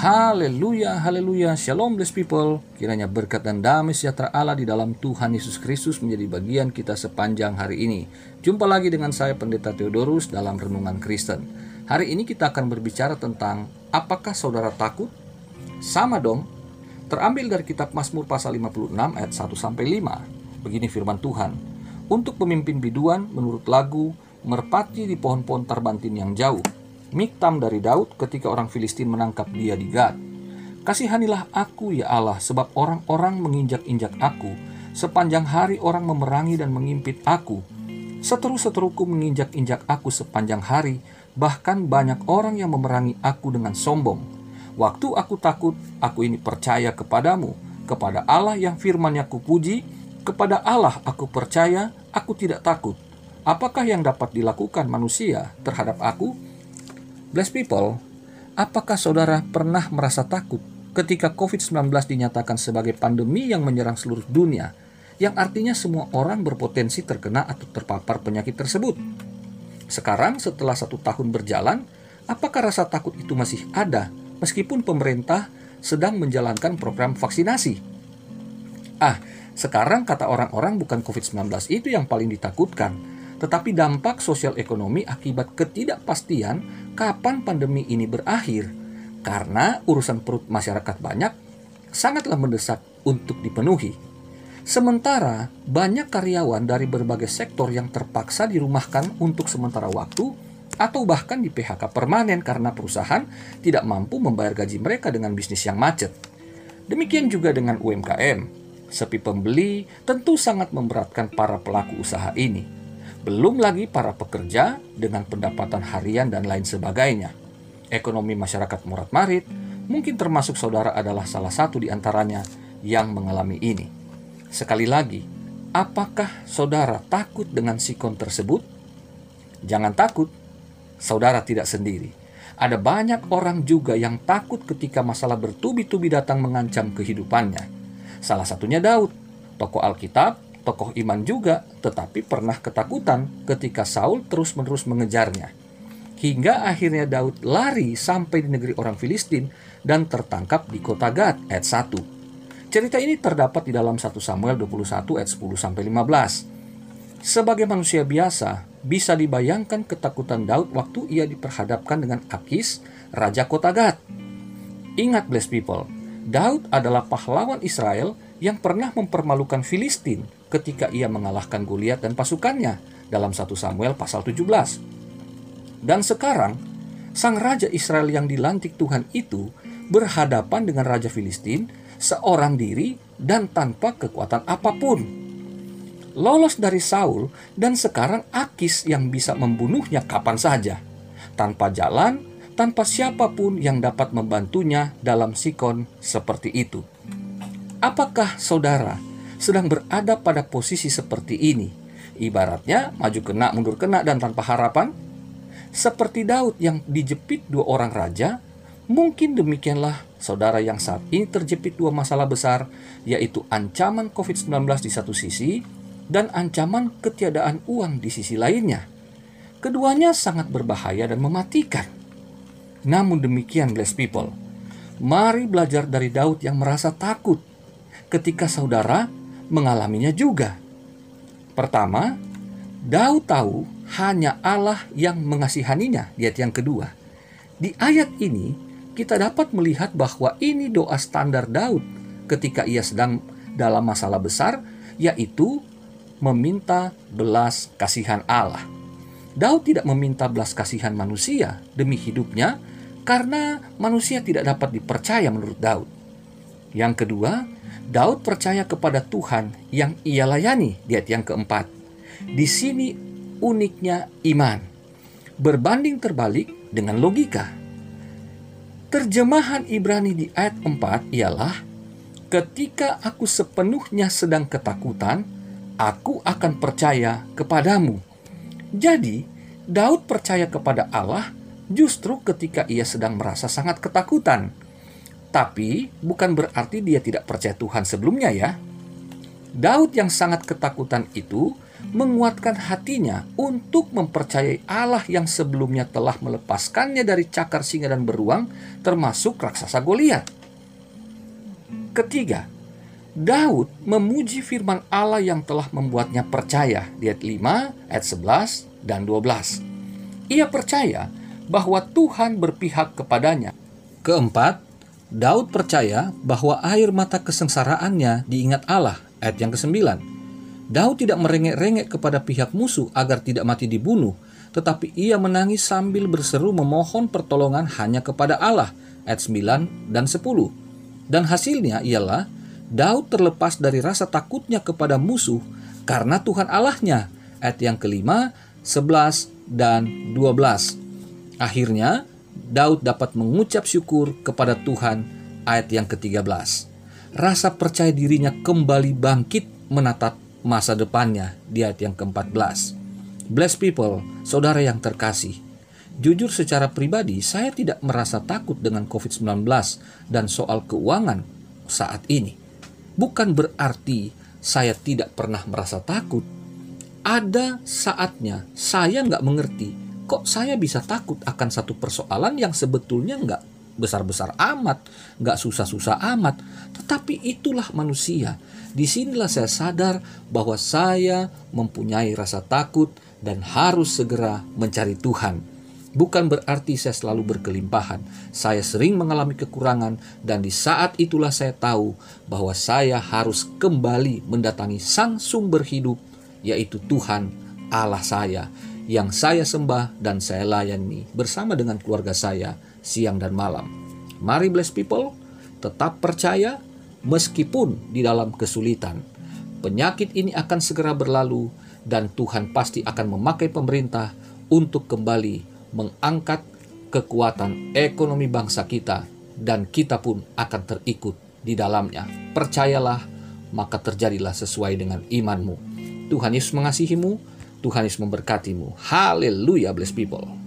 Haleluya, haleluya, shalom blessed people. Kiranya berkat dan damai sejahtera Allah di dalam Tuhan Yesus Kristus menjadi bagian kita sepanjang hari ini. Jumpa lagi dengan saya Pendeta Theodorus dalam Renungan Kristen. Hari ini kita akan berbicara tentang apakah saudara takut? Sama dong. Terambil dari kitab Mazmur pasal 56 ayat 1 sampai 5. Begini firman Tuhan. Untuk pemimpin biduan menurut lagu merpati di pohon-pohon tarbantin yang jauh Miktam dari Daud ketika orang Filistin menangkap dia di Gad. Kasihanilah aku ya Allah sebab orang-orang menginjak-injak aku. Sepanjang hari orang memerangi dan mengimpit aku. Seteru-seteruku menginjak-injak aku sepanjang hari. Bahkan banyak orang yang memerangi aku dengan sombong. Waktu aku takut, aku ini percaya kepadamu. Kepada Allah yang firmannya kupuji, kepada Allah aku percaya, aku tidak takut. Apakah yang dapat dilakukan manusia terhadap aku? Blessed people, apakah saudara pernah merasa takut ketika COVID-19 dinyatakan sebagai pandemi yang menyerang seluruh dunia, yang artinya semua orang berpotensi terkena atau terpapar penyakit tersebut? Sekarang, setelah satu tahun berjalan, apakah rasa takut itu masih ada meskipun pemerintah sedang menjalankan program vaksinasi? Ah, sekarang kata orang-orang bukan COVID-19 itu yang paling ditakutkan, tetapi dampak sosial ekonomi akibat ketidakpastian kapan pandemi ini berakhir karena urusan perut masyarakat banyak sangatlah mendesak untuk dipenuhi. Sementara banyak karyawan dari berbagai sektor yang terpaksa dirumahkan untuk sementara waktu atau bahkan di PHK permanen karena perusahaan tidak mampu membayar gaji mereka dengan bisnis yang macet. Demikian juga dengan UMKM. Sepi pembeli tentu sangat memberatkan para pelaku usaha ini. Belum lagi para pekerja dengan pendapatan harian dan lain sebagainya. Ekonomi masyarakat Murat Marit mungkin termasuk saudara adalah salah satu di antaranya yang mengalami ini. Sekali lagi, apakah saudara takut dengan sikon tersebut? Jangan takut, saudara tidak sendiri. Ada banyak orang juga yang takut ketika masalah bertubi-tubi datang mengancam kehidupannya. Salah satunya Daud, tokoh Alkitab tokoh iman juga, tetapi pernah ketakutan ketika Saul terus-menerus mengejarnya. Hingga akhirnya Daud lari sampai di negeri orang Filistin dan tertangkap di kota Gad ayat 1. Cerita ini terdapat di dalam 1 Samuel 21 ayat 10 sampai 15. Sebagai manusia biasa, bisa dibayangkan ketakutan Daud waktu ia diperhadapkan dengan Akis, raja kota Gad. Ingat blessed people, Daud adalah pahlawan Israel yang pernah mempermalukan Filistin ketika ia mengalahkan Goliat dan pasukannya dalam 1 Samuel pasal 17. Dan sekarang, sang raja Israel yang dilantik Tuhan itu berhadapan dengan raja Filistin seorang diri dan tanpa kekuatan apa pun. Lolos dari Saul dan sekarang Akis yang bisa membunuhnya kapan saja. Tanpa jalan, tanpa siapa pun yang dapat membantunya dalam sikon seperti itu. Apakah saudara sedang berada pada posisi seperti ini. Ibaratnya maju kena, mundur kena, dan tanpa harapan. Seperti Daud yang dijepit dua orang raja, mungkin demikianlah saudara yang saat ini terjepit dua masalah besar, yaitu ancaman COVID-19 di satu sisi dan ancaman ketiadaan uang di sisi lainnya. Keduanya sangat berbahaya dan mematikan. Namun demikian, blessed people, mari belajar dari Daud yang merasa takut ketika saudara mengalaminya juga. Pertama, Daud tahu hanya Allah yang mengasihaninya. Lihat yang kedua. Di ayat ini, kita dapat melihat bahwa ini doa standar Daud ketika ia sedang dalam masalah besar, yaitu meminta belas kasihan Allah. Daud tidak meminta belas kasihan manusia demi hidupnya karena manusia tidak dapat dipercaya menurut Daud. Yang kedua, Daud percaya kepada Tuhan yang ia layani. Lihat yang keempat. Di sini uniknya iman. Berbanding terbalik dengan logika. Terjemahan Ibrani di ayat 4 ialah Ketika aku sepenuhnya sedang ketakutan, aku akan percaya kepadamu. Jadi, Daud percaya kepada Allah justru ketika ia sedang merasa sangat ketakutan tapi bukan berarti dia tidak percaya Tuhan sebelumnya ya. Daud yang sangat ketakutan itu menguatkan hatinya untuk mempercayai Allah yang sebelumnya telah melepaskannya dari cakar singa dan beruang, termasuk raksasa Goliat. Ketiga, Daud memuji firman Allah yang telah membuatnya percaya di ayat 5, ayat 11, dan 12. Ia percaya bahwa Tuhan berpihak kepadanya. Keempat, Daud percaya bahwa air mata kesengsaraannya diingat Allah, ayat yang ke-9. Daud tidak merengek-rengek kepada pihak musuh agar tidak mati dibunuh, tetapi ia menangis sambil berseru memohon pertolongan hanya kepada Allah, ayat 9 dan 10. Dan hasilnya ialah Daud terlepas dari rasa takutnya kepada musuh karena Tuhan Allahnya. Ayat yang kelima, 11, dan 12. Akhirnya, Daud dapat mengucap syukur kepada Tuhan ayat yang ke-13. Rasa percaya dirinya kembali bangkit menatap masa depannya di ayat yang ke-14. Bless people, saudara yang terkasih. Jujur secara pribadi, saya tidak merasa takut dengan COVID-19 dan soal keuangan saat ini bukan berarti saya tidak pernah merasa takut. Ada saatnya saya nggak mengerti kok saya bisa takut akan satu persoalan yang sebetulnya nggak besar-besar amat, nggak susah-susah amat. Tetapi itulah manusia. Di sinilah saya sadar bahwa saya mempunyai rasa takut dan harus segera mencari Tuhan Bukan berarti saya selalu berkelimpahan. Saya sering mengalami kekurangan dan di saat itulah saya tahu bahwa saya harus kembali mendatangi sang sumber hidup yaitu Tuhan Allah saya yang saya sembah dan saya layani bersama dengan keluarga saya siang dan malam. Mari bless people, tetap percaya meskipun di dalam kesulitan. Penyakit ini akan segera berlalu dan Tuhan pasti akan memakai pemerintah untuk kembali mengangkat kekuatan ekonomi bangsa kita dan kita pun akan terikut di dalamnya. Percayalah, maka terjadilah sesuai dengan imanmu. Tuhan Yesus mengasihimu, Tuhan Yesus memberkatimu. Haleluya, bless people.